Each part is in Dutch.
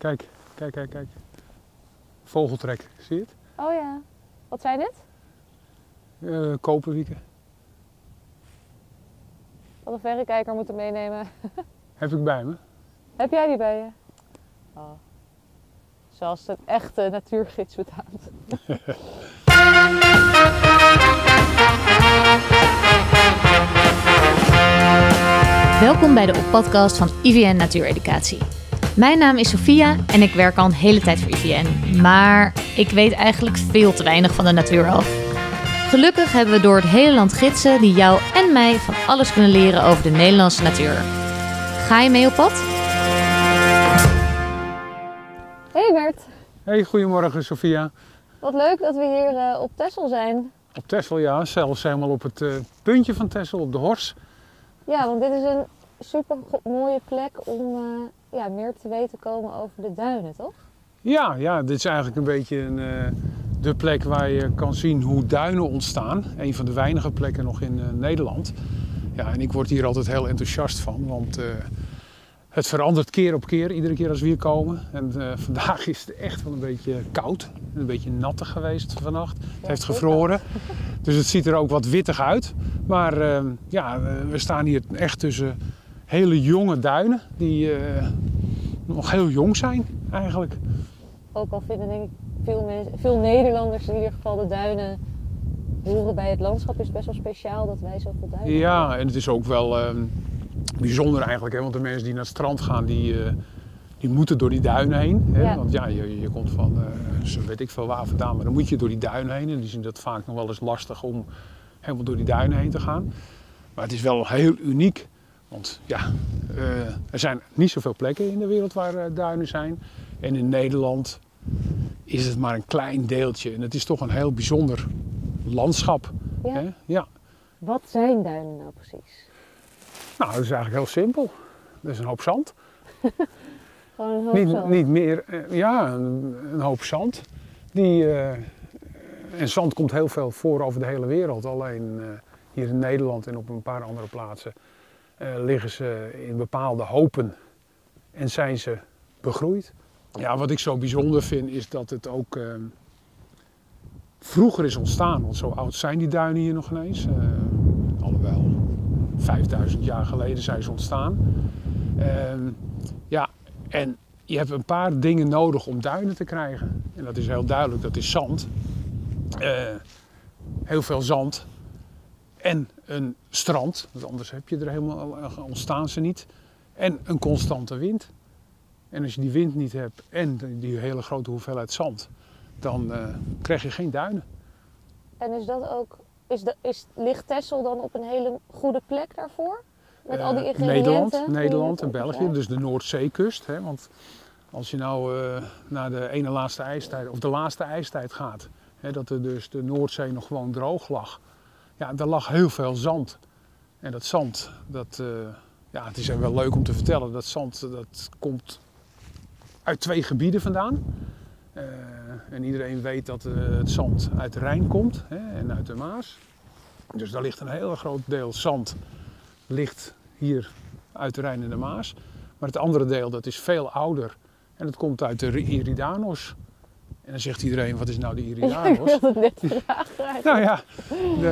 Kijk, kijk, kijk, kijk. Vogeltrek, zie je het? Oh ja. Wat zijn dit? Uh, koperwieken. Wat een verrekijker moeten meenemen. Heb ik bij me. Heb jij die bij je? Oh. Zoals het echte natuurgids betaamt. Welkom bij de podcast van IVN Natuureducatie. Mijn naam is Sofia en ik werk al een hele tijd voor IVN. Maar ik weet eigenlijk veel te weinig van de natuur af. Gelukkig hebben we door het hele land gidsen die jou en mij van alles kunnen leren over de Nederlandse natuur. Ga je mee op pad? Hey Bert. Hey, goedemorgen Sofia. Wat leuk dat we hier uh, op Texel zijn. Op Texel, ja. Zelfs helemaal op het uh, puntje van Texel, op de Hors. Ja, want dit is een super mooie plek om uh, ja, meer te weten komen over de duinen, toch? Ja, ja dit is eigenlijk een beetje een, uh, de plek waar je kan zien hoe duinen ontstaan. Een van de weinige plekken nog in uh, Nederland. Ja, en ik word hier altijd heel enthousiast van, want het verandert keer op keer, iedere keer als we hier komen. En vandaag is het echt wel een beetje koud, een beetje nattig geweest vannacht. Het heeft gevroren, dus het ziet er ook wat wittig uit. Maar ja, we staan hier echt tussen hele jonge duinen die uh, nog heel jong zijn eigenlijk. Ook al vinden denk ik veel, mensen, veel Nederlanders in ieder geval de duinen horen bij het landschap is best wel speciaal dat wij zoveel duinen Ja, hebben. en het is ook wel uh, bijzonder eigenlijk, hè? want de mensen die naar het strand gaan, die, uh, die moeten door die duinen heen. Hè? Ja. Want ja, je, je komt van, zo weet ik veel waar vandaan, maar dan moet je door die duinen heen. En die zien dat vaak nog wel eens lastig om helemaal door die duinen heen te gaan. Maar het is wel heel uniek want ja, uh, er zijn niet zoveel plekken in de wereld waar uh, duinen zijn. En in Nederland is het maar een klein deeltje. En het is toch een heel bijzonder landschap. Ja. Hè? ja. Wat zijn duinen nou precies? Nou, dat is eigenlijk heel simpel. Dat is een hoop zand. Gewoon een hoop niet, zand? Niet meer, uh, ja, een, een, hoop zand. Die, en zand komt heel veel voor over de hele wereld. Alleen hier in Nederland en op een paar andere plaatsen liggen ze in bepaalde hopen en zijn ze begroeid. Ja, wat ik zo bijzonder vind is dat het ook uh, vroeger is ontstaan. Want zo oud zijn die duinen hier nog ineens. Uh, alhoewel, 5000 jaar geleden zijn ze ontstaan. Ehm, ja, en je hebt een paar dingen nodig om duinen te krijgen. En dat is heel duidelijk, dat is zand. heel veel zand en een strand, want anders heb je er helemaal, ontstaan ze niet. En een constante wind. En als je die wind niet hebt en die hele grote hoeveelheid zand, dan uh, krijg je geen duinen. En is dat ook, is de, is, ligt Texel dan op een hele goede plek daarvoor? Met uh, al die ingrediënten? Nederland, Nederland en België, dus de Noordzeekust. Hè, want als je nou uh, naar de ene laatste ijstijd, of de laatste ijstijd gaat, hè, dat er dus de Noordzee nog gewoon droog lag ja, er lag heel veel zand. En dat zand, dat, uh, ja, het is wel leuk om te vertellen, dat zand dat komt uit twee gebieden vandaan. Uh, en iedereen weet dat uh, het zand uit de Rijn komt hè, en uit de Maas. Dus daar ligt een heel groot deel zand ligt hier uit de Rijn en de Maas. Maar het andere deel dat is veel ouder en dat komt uit de Iridanos. En dan zegt iedereen, wat is nou de Iridanos? ik wilde het net vragen. nou ja,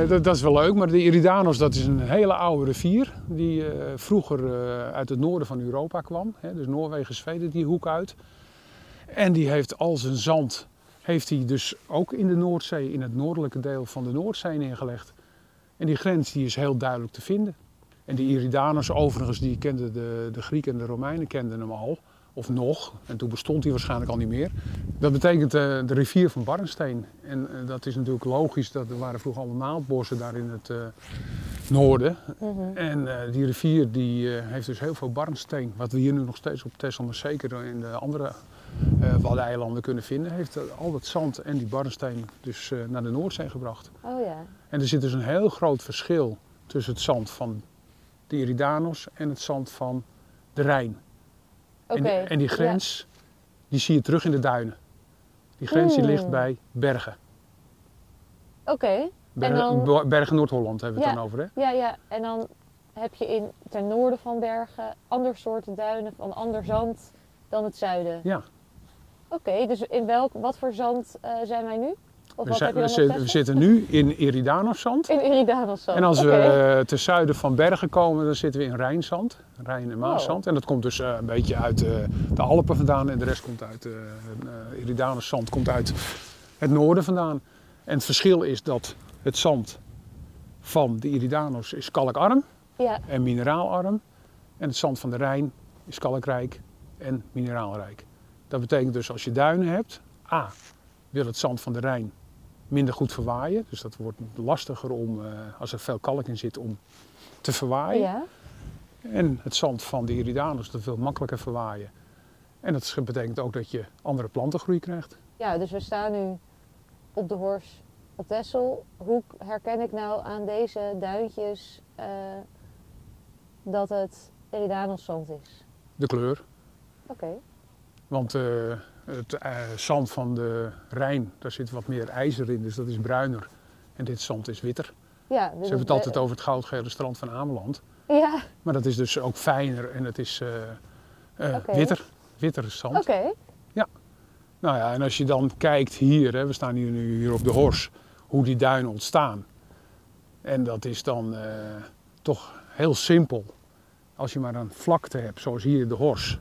dat, dat, is wel leuk. Maar de Iridanos, dat is een hele oude rivier. Die uh, vroeger uh, uit het noorden van Europa kwam. Hè, dus Noorwegen, Zweden, die hoek uit. En die heeft al zijn zand, heeft hij dus ook in de Noordzee, in het noordelijke deel van de Noordzee neergelegd. En die grens die is heel duidelijk te vinden. En de Iridanos overigens, die kenden de, de Grieken en de Romeinen kenden hem al of nog, en toen bestond hij waarschijnlijk al niet meer. Dat betekent uh, de rivier van Barnsteen. En uh, dat is natuurlijk logisch, dat er waren vroeger allemaal naaldbossen daar in het uh, noorden. Mm -hmm. En die rivier die heeft dus heel veel barnsteen, wat we hier nu nog steeds op Texel, maar zeker in de andere Waddeneilanden kunnen vinden, heeft al dat zand en die barnsteen dus naar de Noordzee gebracht. Oh ja. En er zit dus een heel groot verschil tussen het zand van de Iridanos en het zand van de Rijn. Okay. En, die, en, die grens, ja. die zie je terug in de duinen. Die grens Hmm. die ligt bij Bergen. Oké. Okay. Bergen, dan... Bergen Noord-Holland hebben we ja. het dan over, hè? Ja, ja. En dan heb je in ten noorden van Bergen ander soorten duinen van ander zand dan het zuiden. Ja, Oké, dus in welk, wat voor zand eh, zijn wij nu? We, zijn- we zitten, we Texel? zitten nu in Iridanos-zand. In En als we ten zuiden van Bergen komen, dan zitten we in Rijnzand. Rijn- en Maaszand. En dat komt dus eh, een beetje uit eh, de Alpen vandaan. En de rest komt uit, uh, Iridanos-zand komt uit het noorden vandaan. En het verschil is dat het zand van de Iridanos is kalkarm Ja, en mineraalarm. En het zand van de Rijn is kalkrijk en mineraalrijk. Dat betekent dus als je duinen hebt, A, wil het zand van de Rijn minder goed verwaaien. Dus dat wordt lastiger om, eh, als er veel kalk in zit, om te verwaaien. ja. En het zand van de Iridanos, dat wil makkelijker verwaaien. En dat betekent ook dat je andere plantengroei krijgt. ja, dus we staan nu op de Hors op Texel. Hoe herken ik nou aan deze duintjes eh, dat het Iridanos zand is? De kleur. Oké, Want eh, het eh, zand van de Rijn, daar zit wat meer ijzer in, dus dat is bruiner. En dit zand is witter. ja. Ze hebben het altijd over het goudgele strand van Ameland. Ja, Maar dat is dus ook fijner en het is eh, eh, witter. Witter zand. oké. Nou ja, en als je dan kijkt hier, hè, we staan hier nu hier op de Hors, hoe die duinen ontstaan. En dat is dan toch heel simpel. Als je maar een vlakte hebt, zoals hier de Hors.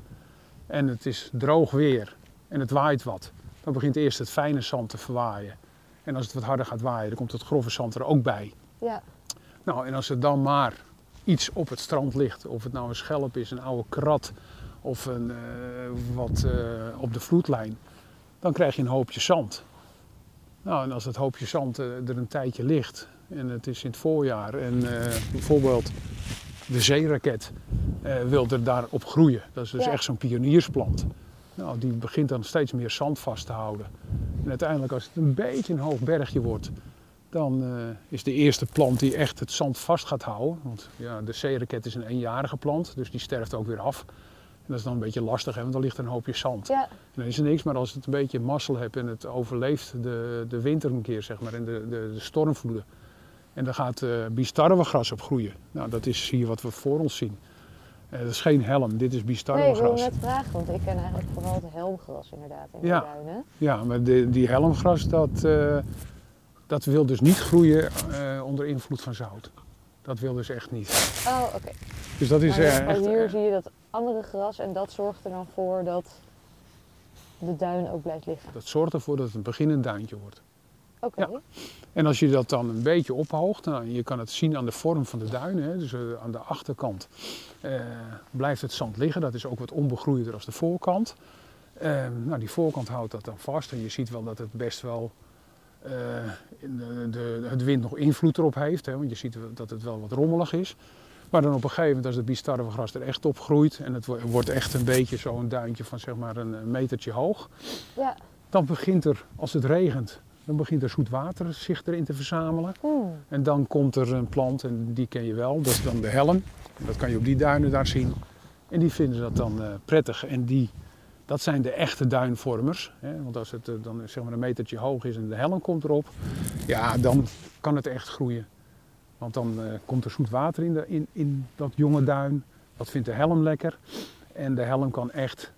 En het is droog weer en het waait wat. Dan begint eerst het fijne zand te verwaaien. En als het wat harder gaat waaien, dan komt het grove zand er ook bij. Ja, Nou, en als er dan maar iets op het strand ligt, of het nou een schelp is, een oude krat of een, eh, wat eh, op de vloedlijn, dan krijg je een hoopje zand. Nou, en als het hoopje zand eh, er een tijdje ligt en het is in het voorjaar en bijvoorbeeld de zeeraket wil er daarop groeien, dat is dus Ja. echt zo'n pioniersplant. Nou, die begint dan steeds meer zand vast te houden. En uiteindelijk als het een beetje een hoog bergje wordt, dan eh, is de eerste plant die echt het zand vast gaat houden. Want ja, de zeeraket is een eenjarige plant, dus die sterft ook weer af. En dat is dan een beetje lastig, hè, want dan ligt er een hoopje zand. ja, En dan is er niks, maar als het een beetje mazzel hebt en het overleeft de, de winter een keer, zeg maar, en de, de, de stormvloeden. En dan gaat uh, biestarwegras op groeien. Nou, dat is hier wat we voor ons zien. Eh, dat is geen helm, dit is nee, ik wilde net vragen, want ik ken eigenlijk vooral het helmgras inderdaad in Ja. de duinen. Ja, maar de, die helmgras, dat, eh, dat wil dus niet groeien eh, onder invloed van zout. Dat wil dus echt niet. Oh, oké. Dus dat is Maar echt... hier zie je dat andere gras en dat zorgt er dan voor dat de duin ook blijft liggen. dat zorgt ervoor dat het een beginnend duintje wordt. Oké, Ja. En als je dat dan een beetje ophoogt, nou, je kan het zien aan de vorm van de duinen. Hè, dus eh, aan de achterkant eh, blijft het zand liggen. Dat is ook wat onbegroeider als de voorkant. Eh, nou, die voorkant houdt dat dan vast. En je ziet wel dat het best wel eh, de, de, het wind nog invloed erop heeft. Hè, want je ziet dat het wel wat rommelig is. Maar dan op een gegeven moment als het biestarwegras er echt op groeit. En het wo- wordt echt een beetje zo'n duintje van zeg maar een een metertje hoog. ja. Dan begint er, als het regent, dan begint er zoet water zich erin te verzamelen. En dan komt er een plant, en die ken je wel, dat is dan de helm. Dat kan je op die duinen daar zien. En die vinden dat dan eh, prettig. En die, dat zijn de echte duinvormers. Hè? Want als het eh, dan zeg maar een metertje hoog is en de helm komt erop, ja, dan kan het echt groeien. Want dan eh, komt er zoet water in, de, in, in dat jonge duin. Dat vindt de helm lekker. En de helm kan echt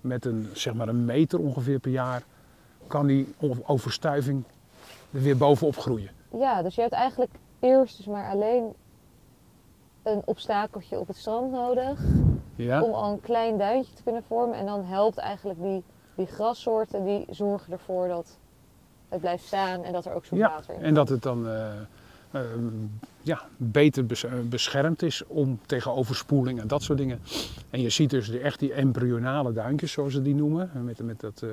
met een, zeg maar een meter ongeveer per jaar, kan die overstuiving er weer bovenop groeien. ja, dus je hebt eigenlijk eerst dus maar alleen een obstakeltje op het strand nodig Ja? om al een klein duintje te kunnen vormen. En dan helpt eigenlijk die, die grassoorten, die zorgen ervoor dat het blijft staan en dat er ook zo'n Ja, water in en dat het dan eh, ehm, ja, beter bes- eh, beschermd is om tegen overspoeling en dat soort dingen. En je ziet dus echt die embryonale duintjes, zoals ze die noemen, met, met dat uh,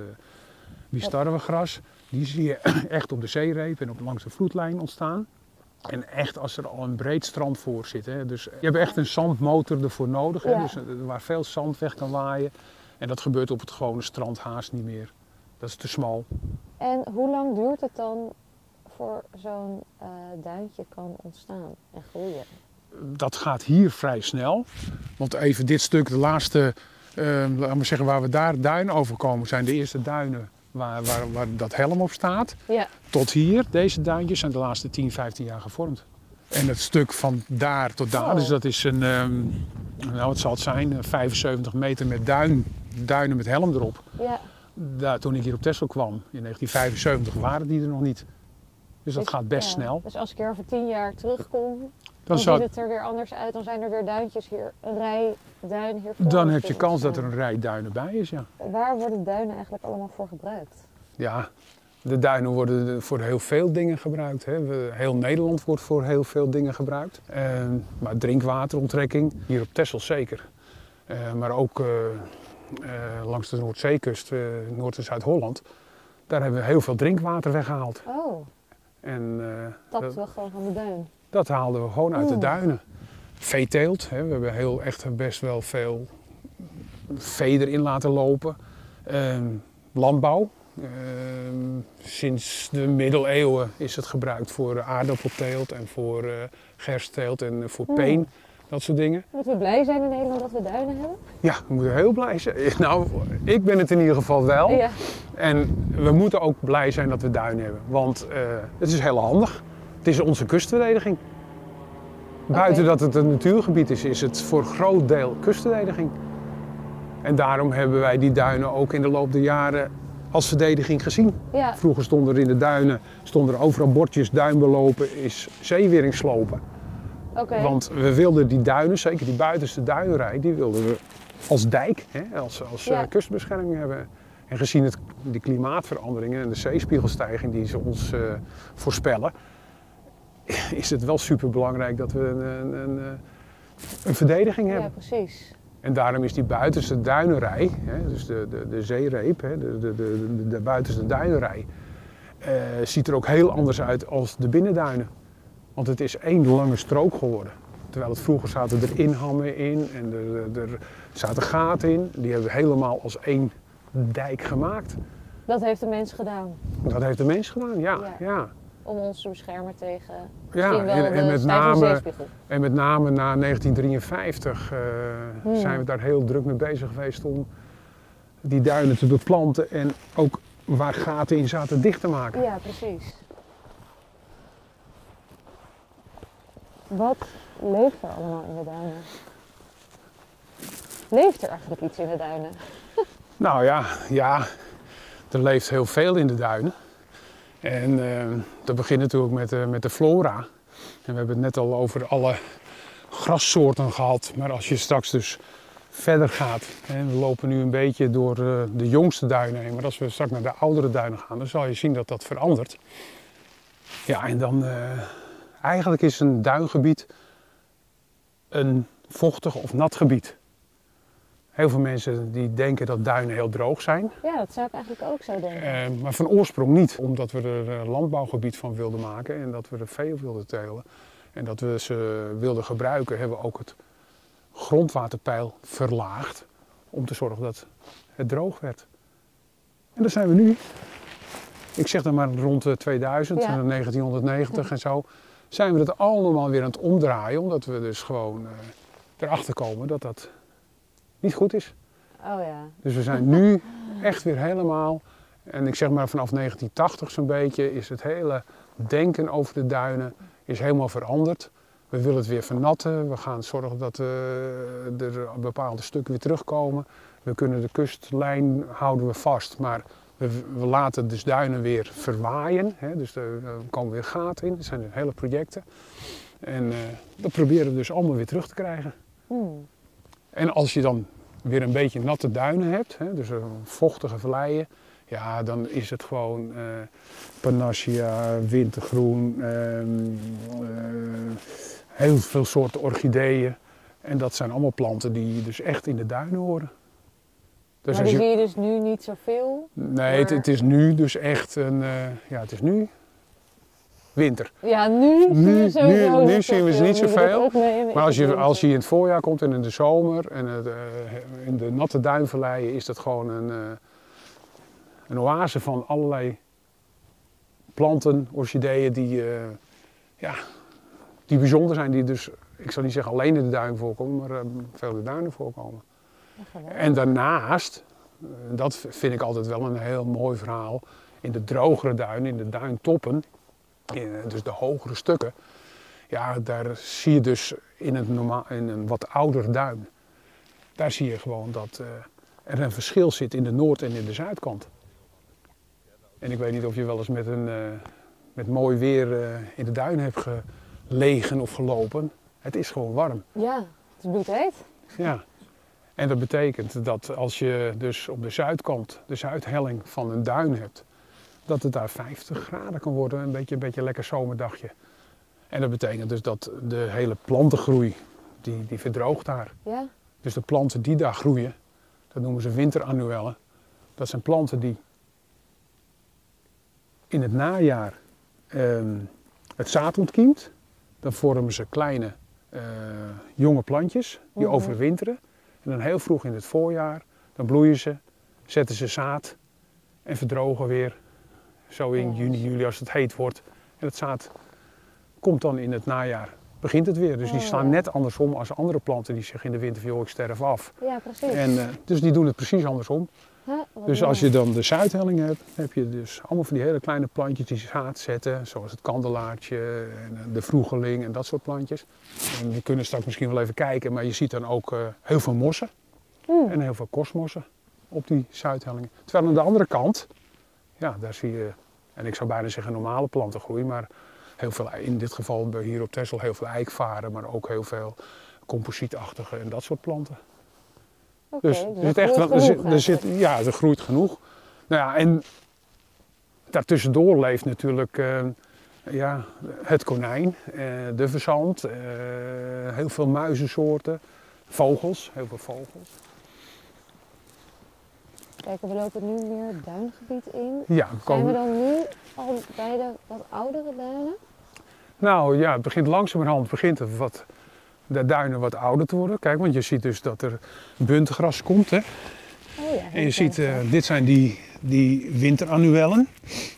gras. Die zie je echt op de zeereep en op, langs de vloedlijn ontstaan. En echt als er al een breed strand voor zit. Hè. Dus je hebt echt een zandmotor ervoor nodig, hè. Ja. Dus, eh, waar veel zand weg kan waaien. En dat gebeurt op het gewone strand haast niet meer. Dat is te smal. En hoe lang duurt het dan voor zo'n eh, duintje kan ontstaan en groeien? dat gaat hier vrij snel. Want even dit stuk, de laatste, eh, laten we zeggen waar we daar duinen over komen, zijn de eerste duinen waar, waar, waar dat helm op staat. Ja, Tot hier, deze duintjes zijn de laatste 10, 15 jaar gevormd. En het stuk van daar tot daar, Oh. dus dat is een, ehm, nou wat zal het zijn, eh, 75 meter met duin, duinen met helm erop. ja, daar, toen ik hier op Texel kwam in 1975 waren die er nog niet. Dus dat Is- gaat best ja. snel. Dus als ik er over tien jaar terugkom, dan, zou, ziet het er weer anders uit. Dan zijn er weer duintjes hier, een rij duin hier dan heb je kans dat er een rij duinen bij is, ja. Waar worden duinen eigenlijk allemaal voor gebruikt? Ja, de duinen worden voor heel veel dingen gebruikt. Hè. Heel Nederland wordt voor heel veel dingen gebruikt. Eh, maar drinkwateronttrekking, hier op Texel zeker. Eh, maar ook eh, langs de Noordzeekust, Noord- en Zuid-Holland. Daar hebben we heel veel drinkwater weggehaald. Oh, En eh, tapt we gewoon van de duin. Dat haalden we gewoon uit de Oeh. duinen. Veeteelt, hè. we hebben heel, echt best wel veel vee erin laten lopen. Ehm, landbouw. Ehm, sinds de middeleeuwen is het gebruikt voor aardappelteelt en voor eh gersteelt en voor Oeh. peen. Dat soort dingen. Moeten we blij zijn in Nederland dat we duinen hebben? Ja, we moeten heel blij zijn. Nou, ik ben het in ieder geval wel. Ja. En we moeten ook blij zijn dat we duinen hebben. Want eh, het is heel handig. Het is onze kustverdediging. Buiten dat het een natuurgebied is, is het voor een groot deel kustverdediging. En daarom hebben wij die duinen ook in de loop der jaren als verdediging gezien. ja. Vroeger stonden er in de duinen stonden er overal bordjes duinbelopen is zeewering slopen. Want we wilden die duinen, zeker die buitenste duinrij, die wilden we als dijk, hè, als, als Ja. eh, kustbescherming hebben. En gezien het, de klimaatveranderingen en de zeespiegelstijging die ze ons eh, voorspellen, is het wel super belangrijk dat we een, een, een, eh, een verdediging ja, hebben. precies. En daarom is die buitenste duinenrij, hè, dus de, de, de zeereep, hè, de, de, de, de, de buitenste duinenrij, eh, ziet er ook heel anders uit als de binnenduinen. Want het is één lange strook geworden. Terwijl het vroeger zaten er inhammen in en er, er zaten gaten in. Die hebben we helemaal als één dijk gemaakt. Dat heeft de mens gedaan. Dat heeft de mens gedaan, ja. Ja. ja. Om ons te beschermen tegen Ja, en, en met name zeespiegel. En met name na 1953 eh, Hmm. zijn we daar heel druk mee bezig geweest om die duinen te beplanten en ook waar gaten in zaten dicht te maken. Ja, precies. Wat leeft er allemaal in de duinen? Leeft er eigenlijk iets in de duinen? Nou ja, ja, er leeft heel veel in de duinen. En eh, dat begint natuurlijk met, eh, met de flora. En we hebben het net al over alle grassoorten gehad. Maar als je straks dus verder gaat, hè, we lopen nu een beetje door eh, de jongste duinen heen. Maar als we straks naar de oudere duinen gaan, dan zal je zien dat dat verandert. Ja, en dan eigenlijk is een duingebied een vochtig of nat gebied. Heel veel mensen die denken dat duinen heel droog zijn. Ja, dat zou ik eigenlijk ook zo denken. Eh, maar van oorsprong niet, omdat we er een landbouwgebied van wilden maken en dat we er vee op wilden telen. En dat we ze wilden gebruiken, hebben we ook het grondwaterpeil verlaagd om te zorgen dat het droog werd. En daar zijn we nu. Ik zeg dan maar rond de 2000, Ja. eh, 1990 en zo, zijn we het allemaal weer aan het omdraaien, omdat we dus gewoon eh, erachter komen dat dat niet goed is. Oh ja. Dus we zijn nu echt weer helemaal, en ik zeg maar vanaf 1980 zo'n beetje, is het hele denken over de duinen is helemaal veranderd. We willen het weer vernatten, we gaan zorgen dat eh, er bepaalde stukken weer terugkomen. We kunnen de kustlijn houden we vast, maar we, we laten dus duinen weer verwaaien. Hè? Dus er er komen weer gaten in, dat zijn dus hele projecten. En eh, dat proberen we dus allemaal weer terug te krijgen. Hmm. En als je dan weer een beetje natte duinen hebt, hè, dus vochtige valleien, ja, dan is het gewoon eh panacea, wintergroen, ehm, eh, heel veel soorten orchideeën. En dat zijn allemaal planten die dus echt in de duinen horen. Dus maar die je, zie je dus nu niet zoveel. nee, het, maar- het is nu dus echt een, eh, ja, het is nu winter. Ja, nu, Nu- zien we nu- nu zien we ze niet zoveel. Maar als je, als je in het voorjaar komt en in de zomer en het, eh, in de natte duinvalleien is dat gewoon een, eh, een oase van allerlei planten, orchideeën die, eh, ja, die bijzonder zijn. Die dus, ik zal niet zeggen alleen in de duin voorkomen, maar veel in de duinen voorkomen. En daarnaast, dat vind ik altijd wel een heel mooi verhaal, in de drogere duinen, in de duintoppen, in, eh, dus de hogere stukken, ja, daar zie je dus in, het normaal, in een wat ouder duin, daar zie je gewoon dat, eh, er een verschil zit in de noord- en in de zuidkant. En ik weet niet of je wel eens met, een, eh, met mooi weer in de duinen hebt gelegen of gelopen. Het is gewoon warm. Ja, het is bloedheet. Ja. En dat betekent dat als je dus op de zuidkant, de zuidhelling van een duin hebt, dat het daar 50 graden kan worden. Een beetje een beetje lekker zomerdagje. En dat betekent dus dat de hele plantengroei, die, die verdroogt daar. Ja, Dus de planten die daar groeien, dat noemen ze winterannuellen. Dat zijn planten die in het najaar ehm, het zaad ontkiemt. Dan vormen ze kleine eh, jonge plantjes die Mhm. overwinteren. En dan heel vroeg in het voorjaar, dan bloeien ze, zetten ze zaad en verdrogen weer. Zo in juni, juli als het heet wordt. En het zaad komt dan in het najaar, begint het weer. Dus die Oh, slaan net andersom als andere planten die zich in de winter van ik sterf af. ja precies. En, eh, dus die doen het precies andersom. Huh, Dus als je dan de zuidhelling hebt, heb je dus allemaal van die hele kleine plantjes die zaad zetten. Zoals het kandelaartje en eh, de vroegeling en dat soort plantjes. En die kunnen straks misschien wel even kijken, maar je ziet dan ook eh, heel veel mossen. Hmm. En heel veel kosmossen op die zuidhellingen. Terwijl aan de andere kant, ja, daar zie je, en ik zou bijna zeggen normale plantengroei, maar heel veel, in dit geval hier op Texel heel veel eikvaren, maar ook heel veel composietachtige en dat soort planten. Dus dus er zit echt groeit wel, er zit, er ja, er groeit genoeg. Nou ja, en daartussendoor leeft natuurlijk eh, ja, het konijn, eh, de verzand, eh, heel veel muizensoorten, vogels, heel veel vogels. Kijk, we lopen nu meer het duingebied in. Ja, we Zijn we komen, dan nu al bij de wat oudere duinen? nou ja, het begint langzamerhand begint het wat, de duinen wat ouder te worden. Kijk, want je ziet dus dat er buntgras komt. Hè? Oh ja. En je ziet, eh, dit zijn die, die winterannuellen.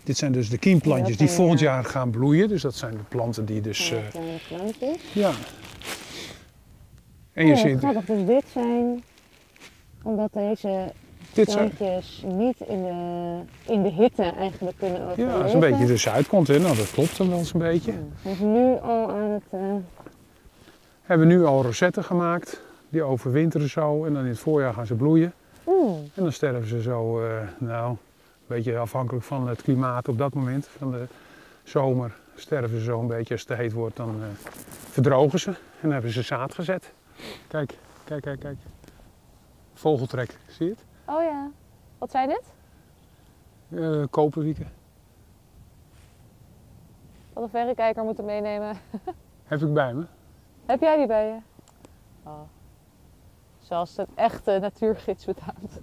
Dit zijn dus de kiemplantjes die volgend ja. jaar gaan bloeien. Dus dat zijn de planten die dus... Ja, eh, kleine plantjes. ja. En je Oh, ziet, grappig. Dus dit zijn, omdat deze dit zijn, plantjes niet in de, in de hitte eigenlijk kunnen overleven. ja, dat is een beetje de zuidkant. Hè? Nou, dat klopt dan wel eens een beetje. Dus nu al aan het... eh, Hebben nu al rosetten gemaakt. Die overwinteren zo. En dan in het voorjaar gaan ze bloeien. mm, En dan sterven ze zo, eh, nou, een beetje afhankelijk van het klimaat op dat moment. Van de zomer sterven ze zo een beetje. Als het te heet wordt, dan eh, verdrogen ze. En dan hebben ze zaad gezet. Kijk, kijk, kijk, kijk. Vogeltrek, zie je het? Oh ja. Wat zijn dit? Eh koperwieken. Wat een verrekijker moeten meenemen. Heb ik bij me. Heb jij die bij je? Oh. Zoals een echte natuurgids betaamt.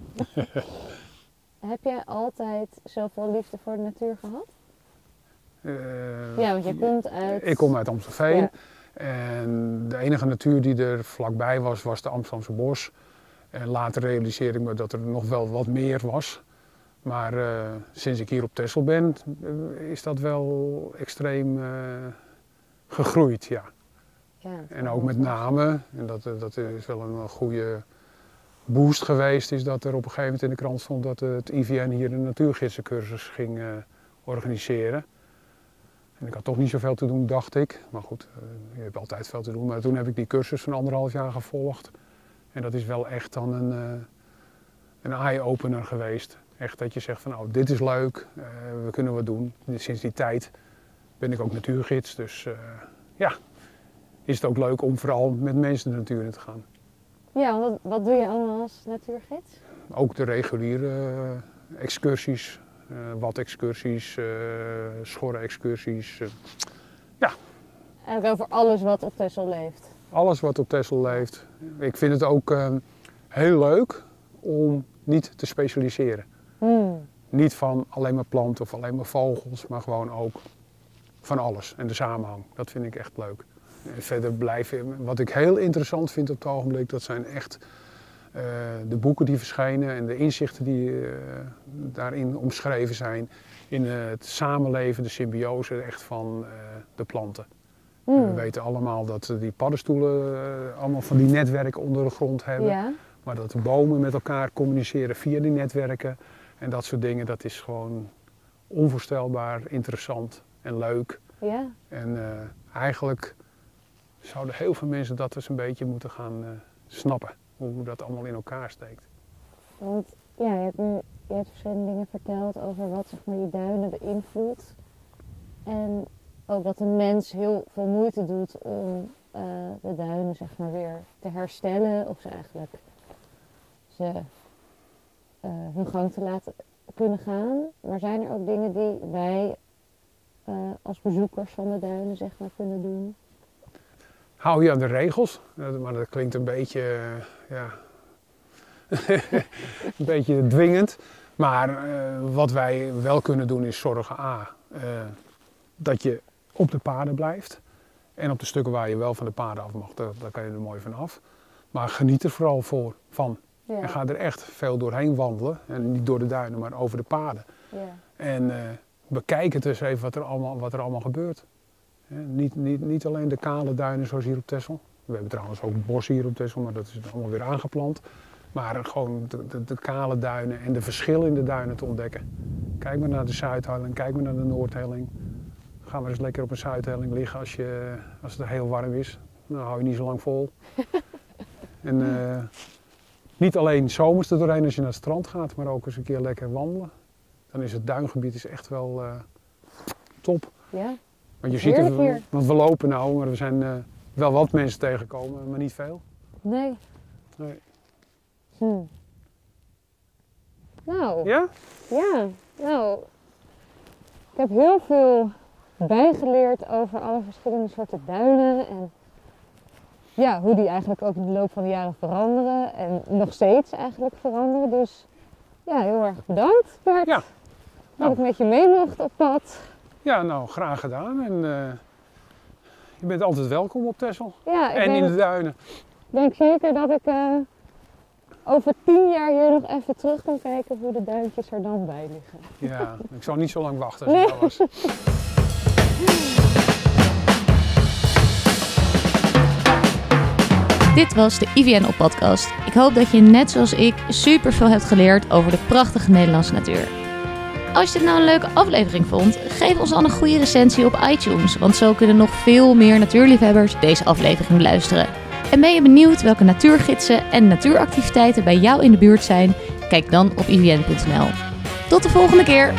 Heb jij altijd zoveel liefde voor de natuur gehad? Eh, Ja, want je komt uit... Ik kom uit Amstelveen. Ja. En de enige natuur die er vlakbij was, was de Amsterdamse bos. En later realiseerde ik me dat er nog wel wat meer was. Maar eh, sinds ik hier op Texel ben, eh, is dat wel extreem eh, gegroeid. Ja. Ja, En ook met name, en dat, dat is wel een goede boost geweest, is dat er op een gegeven moment in de krant stond dat het IVN hier een natuurgidsencursus ging organiseren. En ik had toch niet zoveel te doen, dacht ik. Maar goed, je hebt altijd veel te doen. Maar toen heb ik die cursus van anderhalf jaar gevolgd. En dat is wel echt dan een, eh, een eye-opener geweest. Echt dat je zegt van nou, dit is leuk, eh, we kunnen wat doen. Sinds die tijd ben ik ook natuurgids. Dus eh, ja, is het ook leuk om vooral met mensen de natuur in te gaan. Ja, wat, wat doe je allemaal als natuurgids? Ook de reguliere excursies, eh wat-excursies, eh schorre-excursies. eh, Eigenlijk over alles wat op Texel leeft. Alles wat op Texel leeft. Ik vind het ook eh, heel leuk om niet te specialiseren. Hmm. Niet van alleen maar planten of alleen maar vogels, maar gewoon ook van alles. En de samenhang, dat vind ik echt leuk. En verder blijven, wat ik heel interessant vind op het ogenblik, dat zijn echt eh, de boeken die verschijnen en de inzichten die eh, daarin omschreven zijn. In het samenleven, de symbiose echt van eh, de planten. We weten allemaal dat die paddenstoelen eh, allemaal van die netwerken onder de grond hebben. Ja, Maar dat de bomen met elkaar communiceren via die netwerken en dat soort dingen, dat is gewoon onvoorstelbaar interessant en leuk. ja. En eh, eigenlijk zouden heel veel mensen dat eens een beetje moeten gaan eh, snappen, hoe dat allemaal in elkaar steekt. Want ja, je hebt, je hebt verschillende dingen verteld over wat zeg maar, die duinen beïnvloedt. En ook dat een mens heel veel moeite doet om eh, de duinen zeg maar, weer te herstellen. Of ze eigenlijk ze, eh, hun gang te laten kunnen gaan. Maar zijn er ook dingen die wij eh, als bezoekers van de duinen zeg maar, kunnen doen? Hou je aan de regels, maar dat klinkt een beetje, ja, een beetje dwingend. Maar wat wij wel kunnen doen is zorgen A, dat je op de paden blijft. En op de stukken waar je wel van de paden af mag, daar, daar kan je er mooi van af. Maar geniet er vooral voor, van. Ja, En ga er echt veel doorheen wandelen. En niet door de duinen, maar over de paden. ja, En eh, bekijk het eens even wat er allemaal, wat er allemaal gebeurt. Niet, niet, niet alleen de kale duinen zoals hier op Texel. We hebben trouwens ook bos hier op Texel, maar dat is allemaal weer aangeplant. Maar gewoon de, de, de kale duinen en de verschillen in de duinen te ontdekken. Kijk maar naar de Zuidhelling, kijk maar naar de Noordhelling. Ga maar eens lekker op een Zuidhelling liggen als, je, als het heel warm is. Dan hou je niet zo lang vol. en eh, niet alleen zomers er doorheen als je naar het strand gaat, maar ook eens een keer lekker wandelen. Dan is het duingebied is echt wel eh, top. ja. Want je ziet er, hier. want we lopen nou, maar er zijn eh, wel wat mensen tegengekomen, maar niet veel. Nee. Nee. Hm. Nou, Ja? ja. Nou, ik heb heel veel bijgeleerd over alle verschillende soorten duinen. En ja, hoe die eigenlijk ook in de loop van de jaren veranderen. En nog steeds eigenlijk veranderen. Dus ja, heel erg bedankt Bert. Ja. Dat Nou. ik met je mee mocht op pad. Ja, nou, graag gedaan. En eh, je bent altijd welkom op Texel. Ja, ik En in de duinen. denk zeker dat ik eh, over tien jaar hier nog even terug kan kijken hoe de duintjes er dan bij liggen. Ja, ik zou niet zo lang wachten als Nee. ik was. Dit was de IVN op podcast. Ik hoop dat je net zoals ik super veel hebt geleerd over de prachtige Nederlandse natuur. Als je dit nou een leuke aflevering vond, geef ons dan een goede recensie op iTunes, want zo kunnen nog veel meer natuurliefhebbers deze aflevering beluisteren. En ben je benieuwd welke natuurgidsen en natuuractiviteiten bij jou in de buurt zijn? Kijk dan op ivn.nl. Tot de volgende keer!